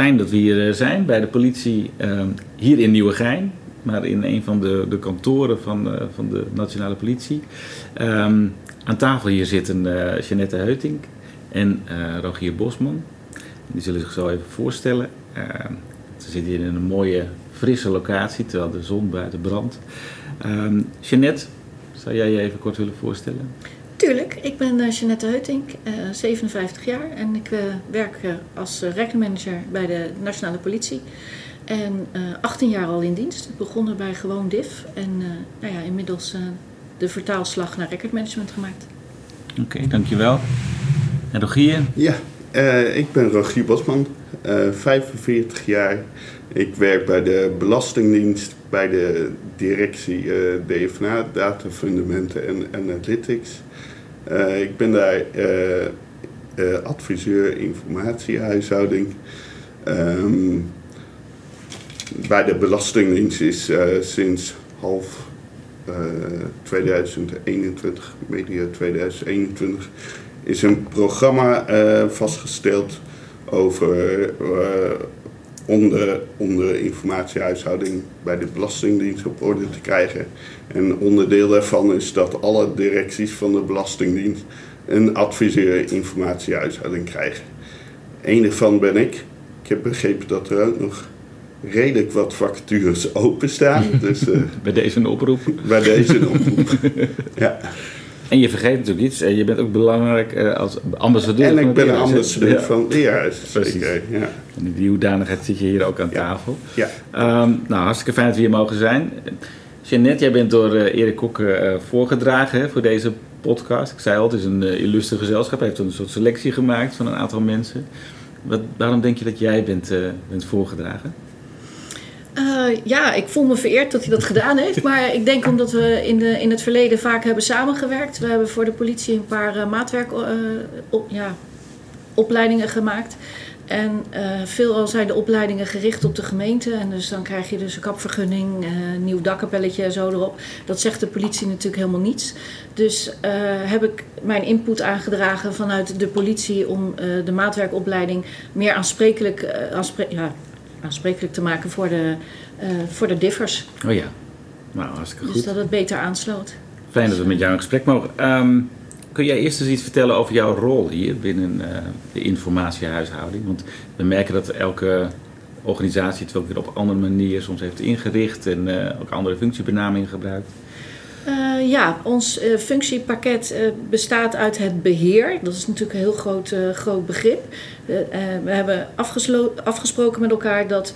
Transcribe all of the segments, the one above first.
Fijn dat we hier eh, zijn bij de politie uh, hier in Nieuwegein, maar in een van de, de kantoren van, uh, van de Nationale Politie. Um, aan tafel hier zitten uh, Jeannette Heutink en Rogier Bosman. Die zullen zich zo even voorstellen. Ehm, ze zitten hier in een mooie, frisse locatie, terwijl de zon buiten brandt. Um, Jeannette, zou jij je even kort willen voorstellen? Tuurlijk, ik ben uh, Jeannette Heutink, uh, 57 jaar en ik uh, werk als recordmanager bij de Nationale Politie. En 18 jaar al in dienst. Begonnen bij gewoon DIF en nou ja, inmiddels de vertaalslag naar recordmanagement gemaakt. Oké, okay, dankjewel. En Rogier? Ja, ik ben Rogier Bosman, 45 jaar. Ik werk bij de Belastingdienst, bij de directie DFNA, Datafundamenten en Analytics. Uh, ik ben daar uh, uh, adviseur informatiehuishouding. Um, bij de Belastingdienst is sinds half 2021, medio 2021, is een programma vastgesteld over onder, onder informatiehuishouding bij de Belastingdienst op orde te krijgen. En onderdeel daarvan is dat alle directies van de Belastingdienst een adviseur informatiehuishouding krijgen. Eén daarvan ben ik. Ik heb begrepen dat er ook nog redelijk wat vacatures openstaan. Dus, uh, bij deze een oproep. Bij deze een oproep. ja. En je vergeet natuurlijk iets, je bent ook belangrijk uh, als ambassadeur. En ik ben een ambassadeur ja. van het Leerhuis. Zeker, ja. En in die hoedanigheid zit je hier ook aan tafel. Ja. Um, nou, hartstikke fijn dat we hier mogen zijn. Jeannette, jij bent door uh, Erik Kok voorgedragen hè, voor deze podcast. Ik zei al, het is een illustre gezelschap. Hij heeft een soort selectie gemaakt van een aantal mensen. Wat, waarom denk je dat jij bent, bent voorgedragen? Uh, ja, ik voel me vereerd dat hij dat gedaan heeft. Maar ik denk omdat we in, de, in het verleden vaak hebben samengewerkt. We hebben voor de politie een paar uh, maatwerk uh, op, ja, opleidingen gemaakt. En veelal zijn de opleidingen gericht op de gemeente. En dus dan krijg je dus een kapvergunning, een nieuw dakkapelletje zo erop. Dat zegt de politie natuurlijk helemaal niets. Dus heb ik mijn input aangedragen vanuit de politie om de maatwerkopleiding meer aansprekelijk, aanspre ja, aansprekelijk te maken voor de, uh, voor de differs. Oh ja, nou hartstikke goed. Dus dat het beter aansloot. Fijn dat we met jou in gesprek mogen. Um, kun jij eerst eens iets vertellen over jouw rol hier binnen uh, de informatiehuishouding? Want we merken dat elke organisatie het wel weer op een andere manier soms heeft ingericht en uh, ook andere functiebenamingen gebruikt. Uh, ja, ons uh, functiepakket uh, bestaat uit het beheer. Dat is natuurlijk een heel groot, groot begrip. we hebben afgesproken met elkaar dat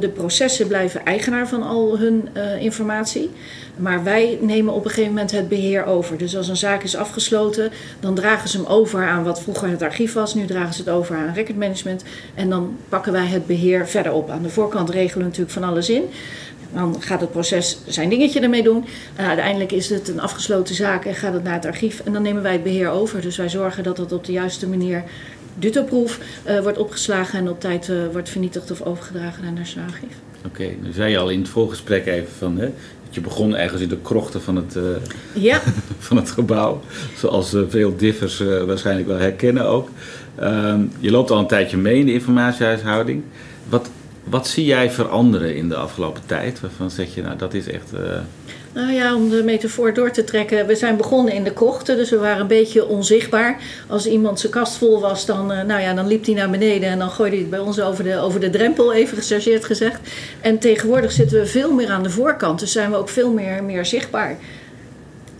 de processen blijven eigenaar van al hun informatie. Maar wij nemen op een gegeven moment het beheer over. Dus als een zaak is afgesloten, dan dragen ze hem over aan wat vroeger het archief was. Nu dragen ze het over aan recordmanagement. En dan pakken wij het beheer verder op. Aan de voorkant regelen we natuurlijk van alles in. Dan gaat het proces zijn dingetje ermee doen. Uh, uiteindelijk is het een afgesloten zaak en gaat het naar het archief. En dan nemen wij het beheer over. Dus wij zorgen dat het op de juiste manier dutoproef uh, wordt opgeslagen en op tijd uh, wordt vernietigd of overgedragen naar het Archief. Oké, okay, nu zei je al in het voorgesprek even van, hè, dat je begon ergens in de krochten van het, ja. van het gebouw. Zoals veel differs waarschijnlijk wel herkennen ook. Ehm, je loopt al een tijdje mee in de informatiehuishouding. Wat, wat zie jij veranderen in de afgelopen tijd? Waarvan zeg je, nou dat is echt. Uh... Nou ja, om de metafoor door te trekken. We zijn begonnen in de krochten, dus we waren een beetje onzichtbaar. Als iemand zijn kast vol was, dan, uh, nou ja, dan liep hij naar beneden en dan gooide hij het bij ons over de, over de drempel, even gechargeerd gezegd. En tegenwoordig zitten we veel meer aan de voorkant, dus zijn we ook veel meer, meer zichtbaar.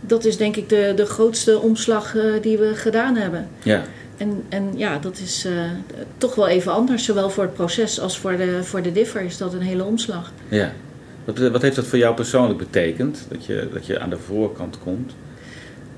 Dat is denk ik de, de grootste omslag uh, die we gedaan hebben. Ja. En, en ja, dat is uh, toch wel even anders. Zowel voor het proces als voor de, voor de differ is dat een hele omslag. Ja. Wat, wat heeft dat voor jou persoonlijk betekend? Dat je, dat je aan de voorkant komt?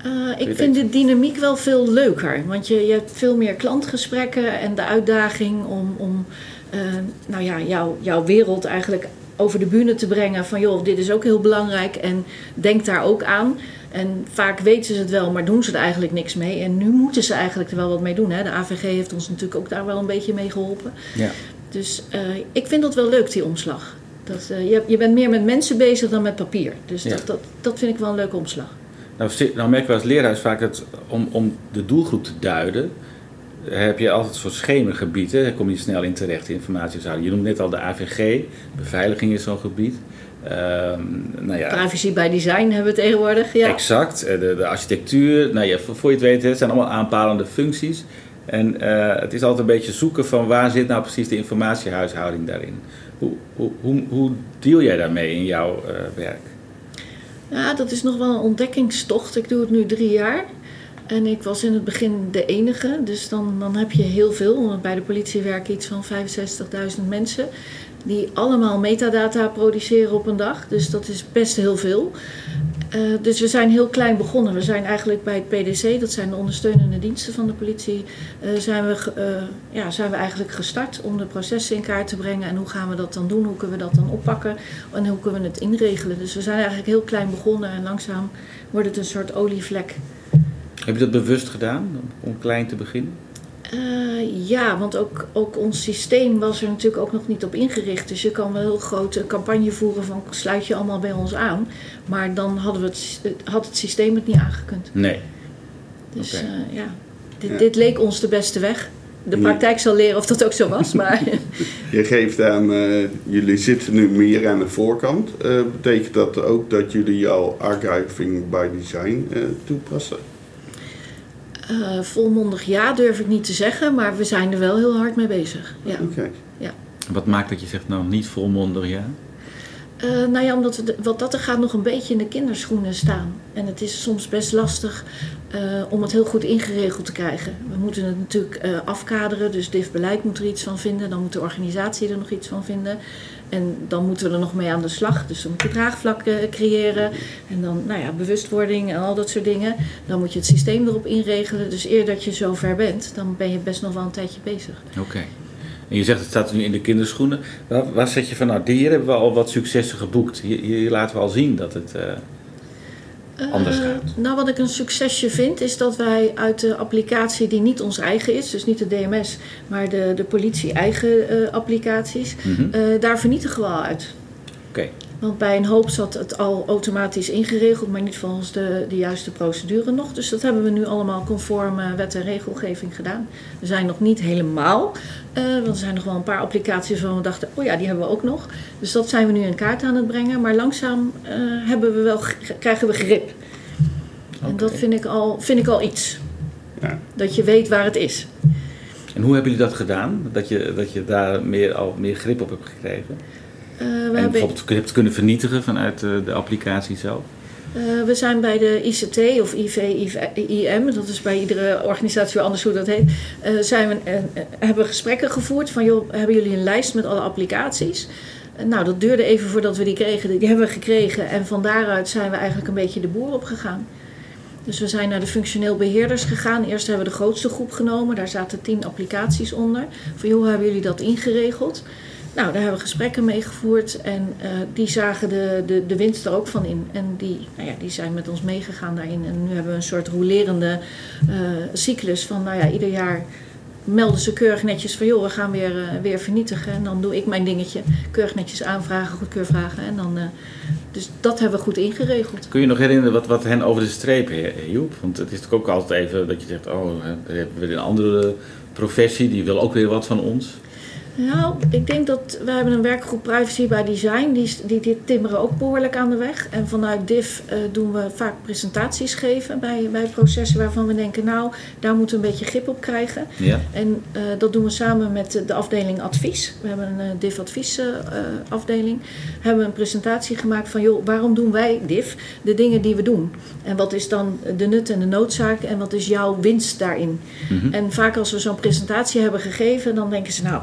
Uh, ik vind de dynamiek wel veel leuker. Want je, je hebt veel meer klantgesprekken en de uitdaging om, om uh, nou ja, jou, jouw wereld eigenlijk over de bühne te brengen. Van joh, dit is ook heel belangrijk en denk daar ook aan. En vaak weten ze het wel, maar doen ze er eigenlijk niks mee. En nu moeten ze eigenlijk er wel wat mee doen. Hè? De AVG heeft ons natuurlijk ook daar wel een beetje mee geholpen. Ja. Dus uh, ik vind dat wel leuk, die omslag. Dat, uh, je, je bent meer met mensen bezig dan met papier. Dus Ja. dat, dat, dat vind ik wel een leuke omslag. Nou, nou merken we als leraars vaak dat om, om de doelgroep te duiden, heb je altijd een soort schemergebied. Hè? Daar kom je snel in terecht, informatiehuishouding. Je noemt net al de AVG, beveiliging is zo'n gebied. Ehm, nou ja, Privacy by design hebben we tegenwoordig. Ja. Exact, eh, de, de architectuur. Nou ja, voor, voor je het weet, het zijn allemaal aanpalende functies. En eh, het is altijd een beetje zoeken van waar zit nou precies de informatiehuishouding daarin. Hoe, hoe, hoe, hoe deal jij daarmee in jouw eh, werk? Ja, dat is nog wel een ontdekkingstocht. Ik doe het nu drie jaar. En ik was in het begin de enige. Dus dan, dan heb je heel veel. Want bij de politie werken iets van 65.000 mensen. Die allemaal metadata produceren op een dag. Dus dat is best heel veel. Uh, dus we zijn heel klein begonnen. We zijn eigenlijk bij het PDC, dat zijn de ondersteunende diensten van de politie, uh, zijn, we, uh, ja, zijn we eigenlijk gestart om de processen in kaart te brengen. En hoe gaan we dat dan doen? Hoe kunnen we dat dan oppakken? En hoe kunnen we het inregelen? Dus we zijn eigenlijk heel klein begonnen en langzaam wordt het een soort olievlek. Heb je dat bewust gedaan om klein te beginnen? Uh, ja, want ook, ook ons systeem was er natuurlijk ook nog niet op ingericht. Dus je kan wel heel grote campagne voeren van sluit je allemaal bij ons aan. Maar dan hadden we het, had het systeem het niet aangekund. Nee. Dus okay. uh, ja, dit, ja. dit, leek ons de beste weg. De praktijk zal leren of dat ook zo was, maar... je geeft aan, uh, jullie zitten nu meer aan de voorkant. Uh, betekent dat ook dat jullie jouw archiving by design toepassen? Uh, volmondig ja durf ik niet te zeggen, maar we zijn er wel heel hard mee bezig. Ja. Okay. ja. Wat maakt dat je zegt nou niet volmondig ja? Uh, nou ja, omdat we de, wat dat er gaat nog een beetje in de kinderschoenen staan. En het is soms best lastig uh, om het heel goed ingeregeld te krijgen. We moeten het natuurlijk uh, afkaderen, dus DIF beleid moet er iets van vinden. Dan moet de organisatie er nog iets van vinden. En dan moeten we er nog mee aan de slag. Dus dan moet je draagvlakken creëren. En dan, nou ja, bewustwording en al dat soort dingen. Dan moet je het systeem erop inregelen. Dus eer dat je zo ver bent, dan ben je best nog wel een tijdje bezig. Oké. En je zegt het staat nu in de kinderschoenen. Waar, waar zet je van, nou, hier hebben we al wat successen geboekt. Hier, laten we al zien dat het uh, anders uh, gaat. Nou, wat ik een succesje vind, is dat wij uit de applicatie die niet ons eigen is, dus niet de DMS, maar de, de politie eigen uh, applicaties, mm -hmm. daar vernietigen we al uit. Oké. Okay. Want bij een hoop zat het al automatisch ingeregeld, maar niet volgens de, de juiste procedure nog. Dus dat hebben we nu allemaal conform uh, wet en regelgeving gedaan. We zijn nog niet helemaal, uh, want er zijn nog wel een paar applicaties waarvan we dachten, oh ja, die hebben we ook nog. Dus dat zijn we nu in kaart aan het brengen. Maar langzaam uh, hebben we wel, krijgen we grip. Okay. En dat vind ik al, vind ik al iets. Ja. Dat je weet waar het is. En hoe hebben jullie dat gedaan? Dat je, dat je daar meer, al meer grip op hebt gekregen? We en hebben... bijvoorbeeld hebt kunnen vernietigen vanuit uh, de applicatie zelf? Uh, we zijn bij de ICT of IV, IM, dat is bij iedere organisatie anders hoe dat heet, zijn we, hebben we gesprekken gevoerd van joh, hebben jullie een lijst met alle applicaties? nou, dat duurde even voordat we die kregen. Die hebben we gekregen en van daaruit zijn we eigenlijk een beetje de boer op gegaan. Dus we zijn naar de functioneel beheerders gegaan. Eerst hebben we de grootste groep genomen. Daar zaten tien applicaties onder. Van joh, hebben jullie dat ingeregeld? Nou, daar hebben we gesprekken mee gevoerd en uh, die zagen de, de, de winst er ook van in. En die, nou ja, die zijn met ons meegegaan daarin. En nu hebben we een soort rolerende uh, cyclus van, nou ja, ieder jaar melden ze keurig netjes van, joh, we gaan weer, uh, weer vernietigen. En dan doe ik mijn dingetje, keurig netjes aanvragen, goedkeur vragen. En dan, dus dat hebben we goed ingeregeld. Kun je nog herinneren wat, wat hen over de streep hielp? Want het is natuurlijk ook altijd even dat je zegt, oh, we hebben weer een andere professie, die wil ook weer wat van ons. Nou, ik denk dat we hebben een werkgroep privacy by design. Die, die, die timmeren ook behoorlijk aan de weg. En vanuit DIF uh, doen we vaak presentaties geven bij, bij processen waarvan we denken, nou, daar moeten we een beetje grip op krijgen. Ja. En uh, dat doen we samen met de afdeling advies. We hebben een uh, DIF advies afdeling. Hebben we een presentatie gemaakt van, joh, waarom doen wij DIF de dingen die we doen? En wat is dan de nut en de noodzaak en wat is jouw winst daarin? Mhm. En vaak als we zo'n presentatie hebben gegeven, dan denken ze, nou,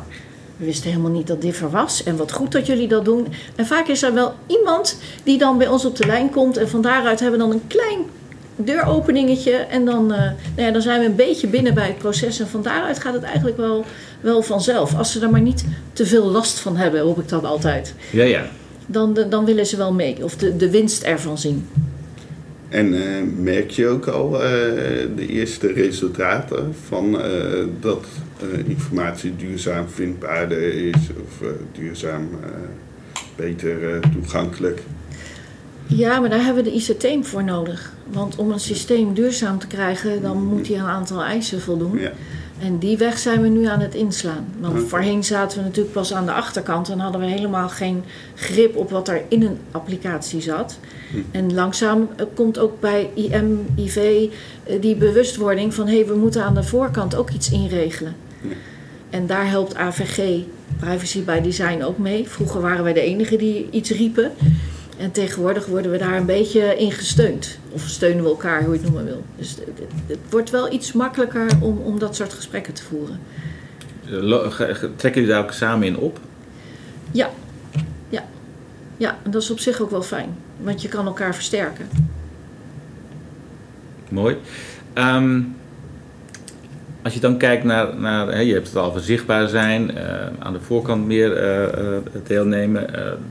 we wisten helemaal niet dat dit er was. En wat goed dat jullie dat doen. En vaak is er wel iemand die dan bij ons op de lijn komt. En van daaruit hebben we dan een klein deuropeningetje. En dan, uh, nou ja, dan zijn we een beetje binnen bij het proces. En van daaruit gaat het eigenlijk wel, wel vanzelf. Als ze er maar niet te veel last van hebben, hoop ik dat altijd. Ja, ja. Dan, dan willen ze wel mee. Of de, de winst ervan zien. En uh, merk je ook al uh, de eerste resultaten van uh, dat informatie duurzaam vindbaarder is of duurzaam beter toegankelijk? Ja, maar daar hebben we de ICT voor nodig. Want om een systeem duurzaam te krijgen, dan moet hij een aantal eisen voldoen. Ja. En die weg zijn we nu aan het inslaan. Want okay. voorheen zaten we natuurlijk pas aan de achterkant en hadden we helemaal geen grip op wat er in een applicatie zat. Hm. En langzaam komt ook bij IM, IV die bewustwording van hé, hey, we moeten aan de voorkant ook iets inregelen. En daar helpt AVG, Privacy by Design, ook mee. Vroeger waren wij de enige die iets riepen. En tegenwoordig worden we daar een beetje in gesteund. Of steunen we elkaar, hoe je het noemen wil. Dus het, wordt wel iets makkelijker om, om dat soort gesprekken te voeren. Trekken jullie daar ook samen in op? Ja. Ja. Ja, en dat is op zich ook wel fijn. Want je kan elkaar versterken. Mooi. Um, als je dan kijkt naar, naar hè, je hebt het al over zichtbaar zijn, uh, aan de voorkant meer uh, uh, deelnemen,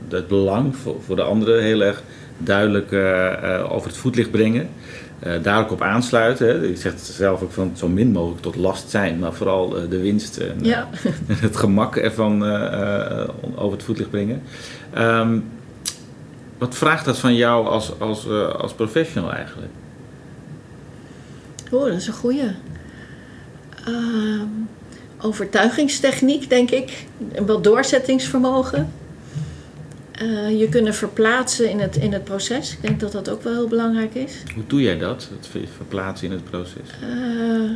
het belang voor, voor de anderen heel erg duidelijk over het voetlicht brengen. daar ook op aansluiten. Hè. Je zegt zelf ook van zo min mogelijk tot last zijn, maar vooral de winst en ja. het gemak ervan over het voetlicht brengen. Um, wat vraagt dat van jou als, als, als professional eigenlijk? Oh, dat is een goeie. Uh, overtuigingstechniek, denk ik. En wel doorzettingsvermogen. Uh, je kunnen verplaatsen in het, in het proces. Ik denk dat dat ook wel heel belangrijk is. Hoe doe jij dat, het verplaatsen in het proces? Uh,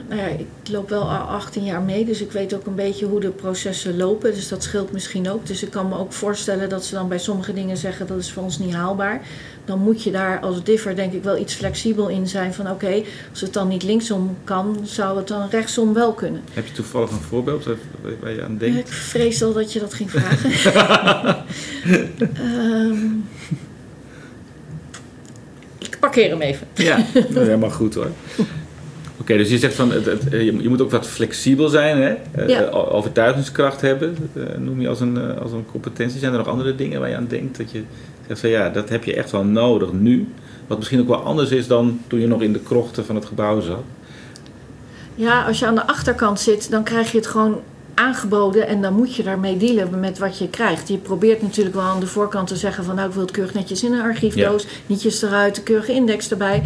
nou ja, ik loop wel al 18 jaar mee, dus ik weet ook een beetje hoe de processen lopen. Dus dat scheelt misschien ook. Dus ik kan me ook voorstellen dat ze dan bij sommige dingen zeggen dat is voor ons niet haalbaar. Dan moet je daar als differ denk ik wel iets flexibel in zijn van oké, okay, als het dan niet linksom kan, zou het dan rechtsom wel kunnen. Heb je toevallig een voorbeeld waar je aan denkt? Ik vrees al dat je dat ging vragen. um, ik parkeer hem even. Ja, dat is helemaal goed hoor. Oké, okay, dus je zegt van het, het, je moet ook wat flexibel zijn, hè? Ja. overtuigingskracht hebben, noem je als een, als een competentie. Zijn er nog andere dingen waar je aan denkt dat je zegt van ja, dat heb je echt wel nodig nu? Wat misschien ook wel anders is dan toen je nog in de krochten van het gebouw zat. Ja, als je aan de achterkant zit, dan krijg je het gewoon aangeboden en dan moet je daarmee dealen met wat je krijgt. Je probeert natuurlijk wel aan de voorkant te zeggen van nou ik wil het keurig netjes in een archiefdoos, ja. nietjes eruit, de keurige index erbij.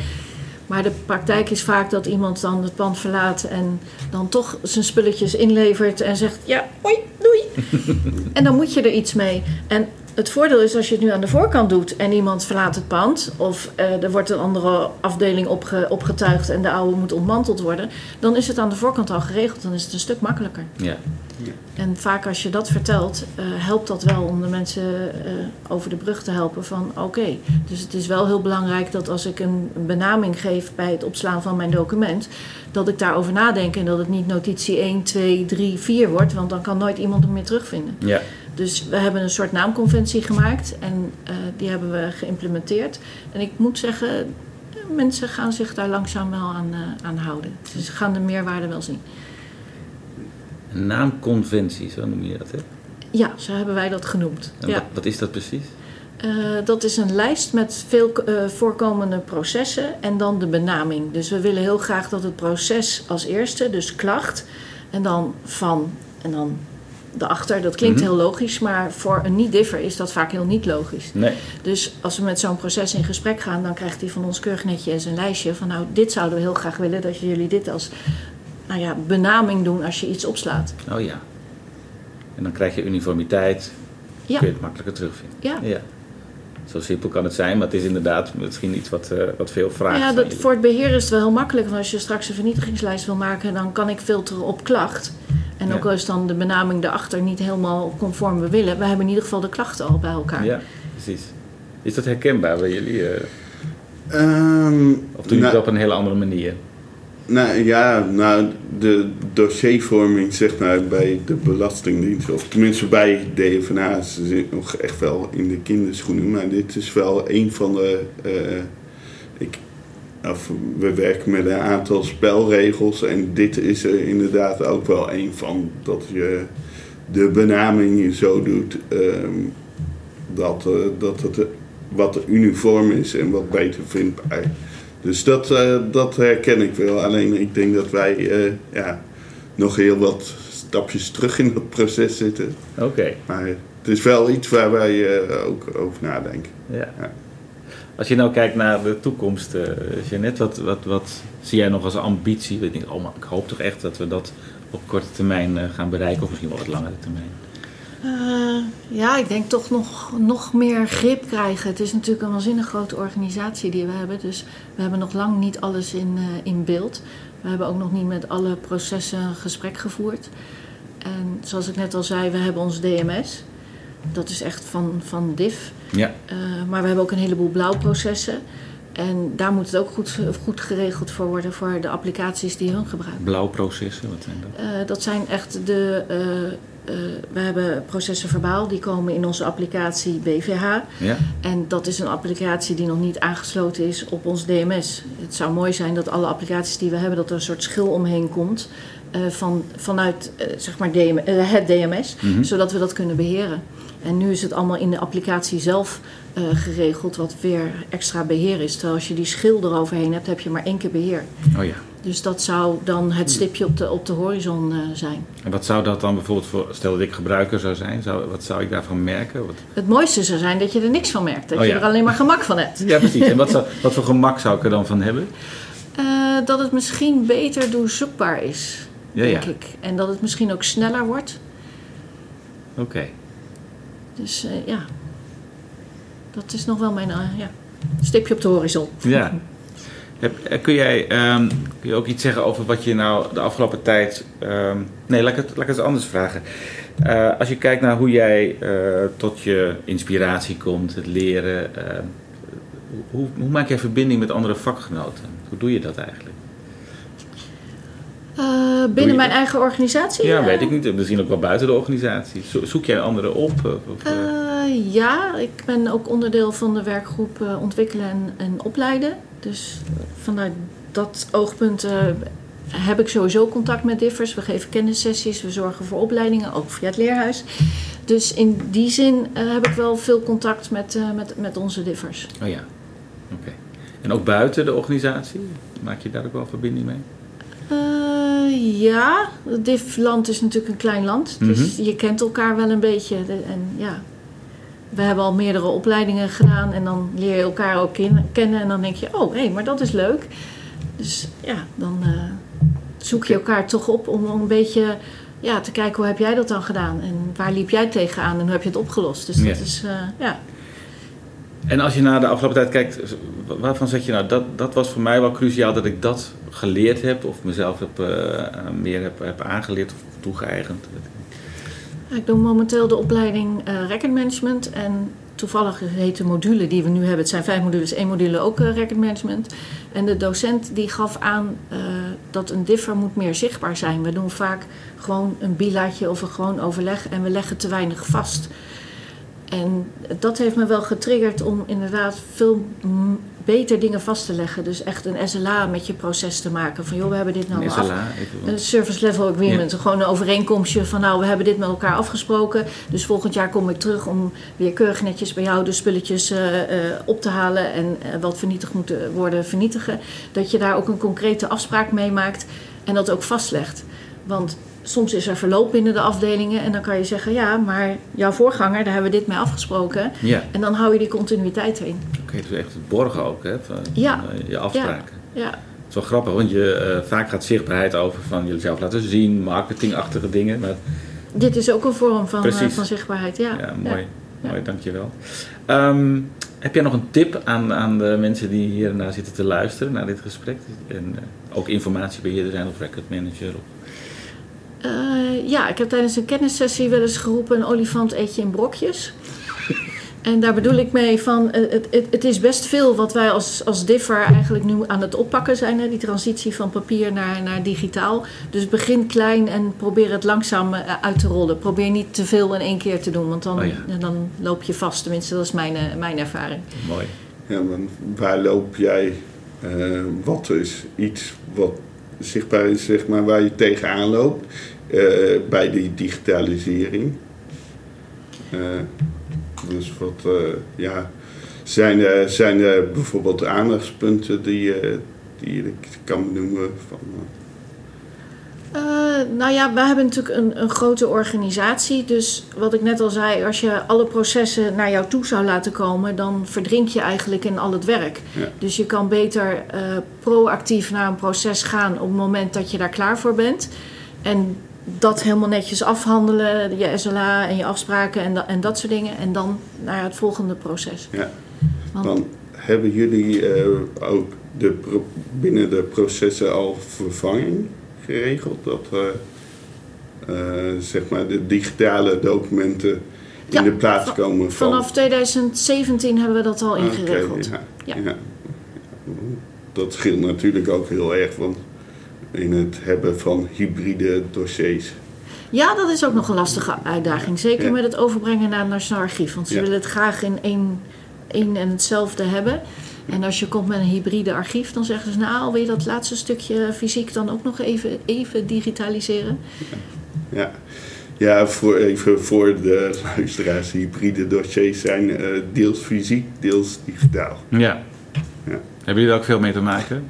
Maar de praktijk is vaak dat iemand dan het pand verlaat en dan toch zijn spulletjes inlevert en zegt ja, hoi, doei. en dan moet je er iets mee. En het voordeel is als je het nu aan de voorkant doet en iemand verlaat het pand, of uh, er wordt een andere afdeling opge, opgetuigd en de oude moet ontmanteld worden, dan is het aan de voorkant al geregeld. Dan is het een stuk makkelijker. Ja. ja. En vaak als je dat vertelt, uh, helpt dat wel om de mensen uh, over de brug te helpen van oké. Okay. Dus het is wel heel belangrijk dat als ik een benaming geef bij het opslaan van mijn document, dat ik daarover nadenk en dat het niet notitie 1, 2, 3, 4 wordt, want dan kan nooit iemand hem meer terugvinden. Ja. Dus we hebben een soort naamconventie gemaakt en uh, die hebben we geïmplementeerd. En ik moet zeggen, mensen gaan zich daar langzaam wel aan, uh, aan houden. Dus ze gaan de meerwaarde wel zien. Een naamconventie, zo noem je dat, hè? Ja, zo hebben wij dat genoemd. En ja. wat, wat, is dat precies? Uh, dat is een lijst met veel voorkomende processen en dan de benaming. Dus we willen heel graag dat het proces als eerste, dus klacht, en dan van, en dan daarachter. Dat klinkt Mhm. heel logisch, maar voor een niet-differ is dat vaak heel niet logisch. Nee. Dus als we met zo'n proces in gesprek gaan, dan krijgt hij van ons keurig netjes een lijstje van nou, dit zouden we heel graag willen dat jullie dit als nou ja, benaming doen als je iets opslaat. Oh ja. En dan krijg je uniformiteit, Ja. kun je het makkelijker terugvinden. Ja. ja. Zo simpel kan het zijn, maar het is inderdaad misschien iets wat, eh, wat veel vraagt. ja, van dat, voor het beheer is het wel heel makkelijk. Want als je straks een vernietigingslijst wil maken, dan kan ik filteren op klacht. En ook Ja. al is dan de benaming daarachter niet helemaal conform we willen, we hebben in ieder geval de klachten al bij elkaar. Ja, precies. Is dat herkenbaar bij jullie? eh, Ehm, of doen jullie nou, het op een hele andere manier? Nou ja, nou, de dossiervorming zeg maar bij de Belastingdienst, of tenminste bij DFNA, ze zit nog echt wel in de kinderschoenen. Maar dit is wel een van de. eh, of, we werken met een aantal spelregels en dit is er inderdaad ook wel een van. Dat je de benaming zo doet ehm, dat, eh, dat het wat uniform is en wat beter vindbaar. Dus dat, eh, dat herken ik wel. Alleen ik denk dat wij eh, ja, nog heel wat stapjes terug in dat proces zitten. Oké, Maar het is wel iets waar wij ook over nadenken. ja. Ja. Als je nou kijkt naar de toekomst, eh Jeannette, wat, wat, wat zie jij nog als ambitie? Ik, denk, oh, maar ik hoop toch echt dat we dat op korte termijn eh, gaan bereiken, of misschien wel wat langere termijn. Eh, ja, ik denk toch nog, nog meer grip krijgen. Het is natuurlijk een waanzinnig grote organisatie die we hebben. Dus we hebben nog lang niet alles in, in beeld. We hebben ook nog niet met alle processen een gesprek gevoerd. En zoals ik net al zei, we hebben ons DMS. Dat is echt van, van DIF. Ja, Eh, maar we hebben ook een heleboel blauwprocessen. En daar moet het ook goed, goed geregeld voor worden voor de applicaties die hun gebruiken. blauwprocessen, wat zijn dat? Eh, dat zijn echt de. eh, we hebben processen verbaal, die komen in onze applicatie BVH. Ja, En dat is een applicatie die nog niet aangesloten is op ons DMS. Het zou mooi zijn dat alle applicaties die we hebben, dat er een soort schil omheen komt. van, vanuit zeg maar DM, het DMS, Mhm. zodat we dat kunnen beheren. En nu is het allemaal in de applicatie zelf eh, geregeld, wat weer extra beheer is. Terwijl als je die schil eroverheen hebt, heb je maar één keer beheer. oh ja. Dus dat zou dan het stipje op de, op de horizon eh, zijn. En wat zou dat dan bijvoorbeeld voor, stel dat ik gebruiker zou zijn, zou, wat zou ik daarvan merken? Wat... Het mooiste zou zijn dat je er niks van merkt. Dat Oh je ja. er alleen maar gemak van hebt. Ja, precies. En wat, zou, wat voor gemak zou ik er dan van hebben? Eh, dat het misschien beter doorzoekbaar is, Ja, denk ja. ik. En dat het misschien ook sneller wordt. Oké. Dus eh, ja, dat is nog wel mijn eh, ja, stipje op de horizon. Ja. Eh, kun jij ehm, kun je ook iets zeggen over wat je nou de afgelopen tijd. ehm, nee, laat ik, het, anders vragen. Als je kijkt naar hoe jij tot je inspiratie komt, het leren. hoe, hoe maak jij verbinding met andere vakgenoten? Hoe doe je dat eigenlijk? Eh, je binnen mijn eigen organisatie? Ja, eh, weet ik niet. Misschien ook wel buiten de organisatie. Zo- Zoek jij anderen op? Of, eh, Eh, ja, ik ben ook onderdeel van de werkgroep eh, ontwikkelen en, en opleiden. Dus vanuit dat oogpunt eh, heb ik sowieso contact met differs. We geven kennissessies, we zorgen voor opleidingen, ook via het leerhuis. Dus in die zin eh, heb ik wel veel contact met, eh, met, met onze differs. Oh ja, oké. En ook buiten de organisatie? Maak je daar ook wel verbinding mee? Ja, het DIF-land is natuurlijk een klein land. Dus je kent elkaar wel een beetje. En ja, we hebben al meerdere opleidingen gedaan. En dan leer je elkaar ook ken- kennen. En dan denk je, oh hé, maar dat is leuk. Dus ja, dan eh, zoek je elkaar toch op om een beetje ja, te kijken hoe heb jij dat dan gedaan. En waar liep jij tegenaan en hoe heb je het opgelost. Dus Ja. dat is, eh, ja. En als je naar de afgelopen tijd kijkt, waarvan zeg je nou, dat, dat was voor mij wel cruciaal dat ik dat geleerd heb of mezelf heb, eh, meer heb, heb aangeleerd of toegeëigend? Ik doe momenteel de opleiding eh record management. En toevallig heet de module die we nu hebben, het zijn vijf modules, één module ook eh record management. En de docent die gaf aan dat een differ moet meer zichtbaar zijn. We doen vaak gewoon een bilaatje of een gewoon overleg en we leggen te weinig vast. En dat heeft me wel getriggerd om inderdaad veel beter dingen vast te leggen. Dus echt een SLA met je proces te maken. Van joh, we hebben dit nou Een SLA? een service level agreement, gewoon een overeenkomstje van nou, we hebben dit met elkaar afgesproken. Dus volgend jaar kom ik terug om weer keurig netjes bij jou de spulletjes eh, eh, op te halen en eh, wat vernietigd moet worden vernietigen. Dat je daar ook een concrete afspraak mee maakt en dat ook vastlegt. Want soms is er verloop binnen de afdelingen en dan kan je zeggen ja, maar jouw voorganger, daar hebben we dit mee afgesproken. Ja, En dan hou je die continuïteit erin. oké, dus echt het borgen ook, hè, van, Ja. eh, je afspraken. Ja, Het is wel grappig, want je, eh, vaak gaat zichtbaarheid over van jezelf laten zien, marketingachtige dingen. Maar dit is ook een vorm van, eh, van zichtbaarheid. Ja, Ja, mooi. Ja. Mooi, dankjewel. Ehm heb jij nog een tip aan, aan de mensen die hiernaar zitten te luisteren, naar dit gesprek? En ook informatiebeheerder zijn of record manager? Of... Eh, ja, ik heb tijdens een kennissessie wel eens geroepen: een olifant eet je in brokjes. En daar bedoel ik mee van, eh, het, het, het is best veel wat wij als, als differ eigenlijk nu aan het oppakken zijn. Hè? Die transitie van papier naar, naar digitaal. Dus begin klein en probeer het langzaam eh, uit te rollen. Probeer niet te veel in één keer te doen, want dan, Oh ja. dan loop je vast. Tenminste, dat is mijn, mijn ervaring. Mooi. Ja, want waar loop jij? eh, wat is iets wat zichtbaar is, zeg maar, waar je tegenaan loopt eh, bij die digitalisering? Eh, dus wat, eh, ja, zijn er, zijn er bijvoorbeeld aandachtspunten die, je die je kan noemen? Van, nou ja, wij hebben natuurlijk een, een grote organisatie. Dus wat ik net al zei, als je alle processen naar jou toe zou laten komen, dan verdrink je eigenlijk in al het werk. Ja. Dus je kan beter eh, proactief naar een proces gaan op het moment dat je daar klaar voor bent. En dat helemaal netjes afhandelen, je SLA en je afspraken en, da- en dat soort dingen. En dan naar het volgende proces. ja. Want- Dan hebben jullie eh, ook de binnen de processen al vervanging geregeld? Dat eh, zeg maar de digitale documenten in Ja, de plaats komen van... Vanaf 2017 hebben we dat al Oké, ingeregeld. ja, Ja. ja. Dat scheelt natuurlijk ook heel erg, want in het hebben van hybride dossiers. Ja, dat is ook nog een lastige uitdaging. Zeker Ja. met het overbrengen naar het Nationaal Archief. Want ze Ja. willen het graag in één, één en hetzelfde hebben. En als je komt met een hybride archief, dan zeggen ze... nou, wil je dat laatste stukje fysiek dan ook nog even, even digitaliseren? Ja, ja voor, even voor de luisteraars, hybride dossiers zijn eh, deels fysiek, deels digitaal. Ja. Ja. Hebben jullie er ook veel mee te maken?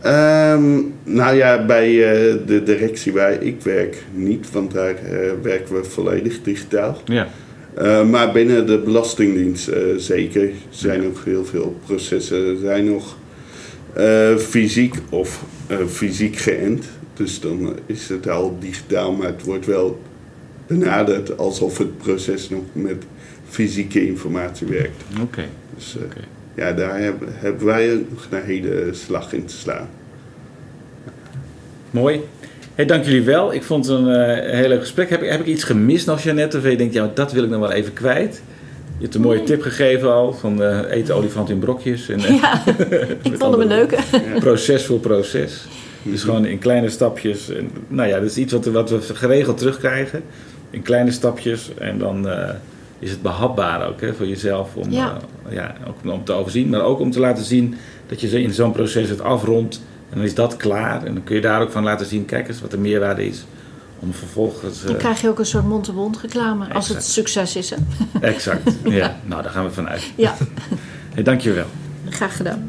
Ehm, nou ja, bij eh, de directie waar ik werk niet, want daar eh, werken we volledig digitaal. Ja. Eh, maar binnen de Belastingdienst zeker zijn nog heel veel processen zijn nog fysiek of fysiek geënt. Dus dan is het al digitaal, maar het wordt wel benaderd alsof het proces nog met fysieke informatie werkt. Oké. Dus. Ja, daar hebben, hebben wij nog een hele slag in te slaan. Mooi. Hey, dank jullie wel. Ik vond het een eh, heel leuk gesprek. Heb, ik- heb ik iets gemist nog, Jeannette? Of je denkt, ja, dat wil ik nog wel even kwijt. Je hebt een mooie tip gegeven al, van eh, eten olifant in brokjes. En, eh, Ja, ik vond hem een leuke. proces voor proces. Dus gewoon in kleine stapjes. En, nou ja, dat is iets wat, we- wat we geregeld terugkrijgen. In kleine stapjes. En dan eh, is het behapbaar ook hè, voor jezelf. Om, Ja. eh, ja, ook om te overzien. Maar ook om te laten zien dat je in zo'n proces het afrondt. En dan is dat klaar. En dan kun je daar ook van laten zien. Kijk eens wat de meerwaarde is. Om vervolgens... eh, Dan krijg je ook een soort mond-to-mond reclame. Als het succes is, hè? exact. Ja, nou daar gaan we vanuit. Ja, Hey, dank je wel. graag gedaan.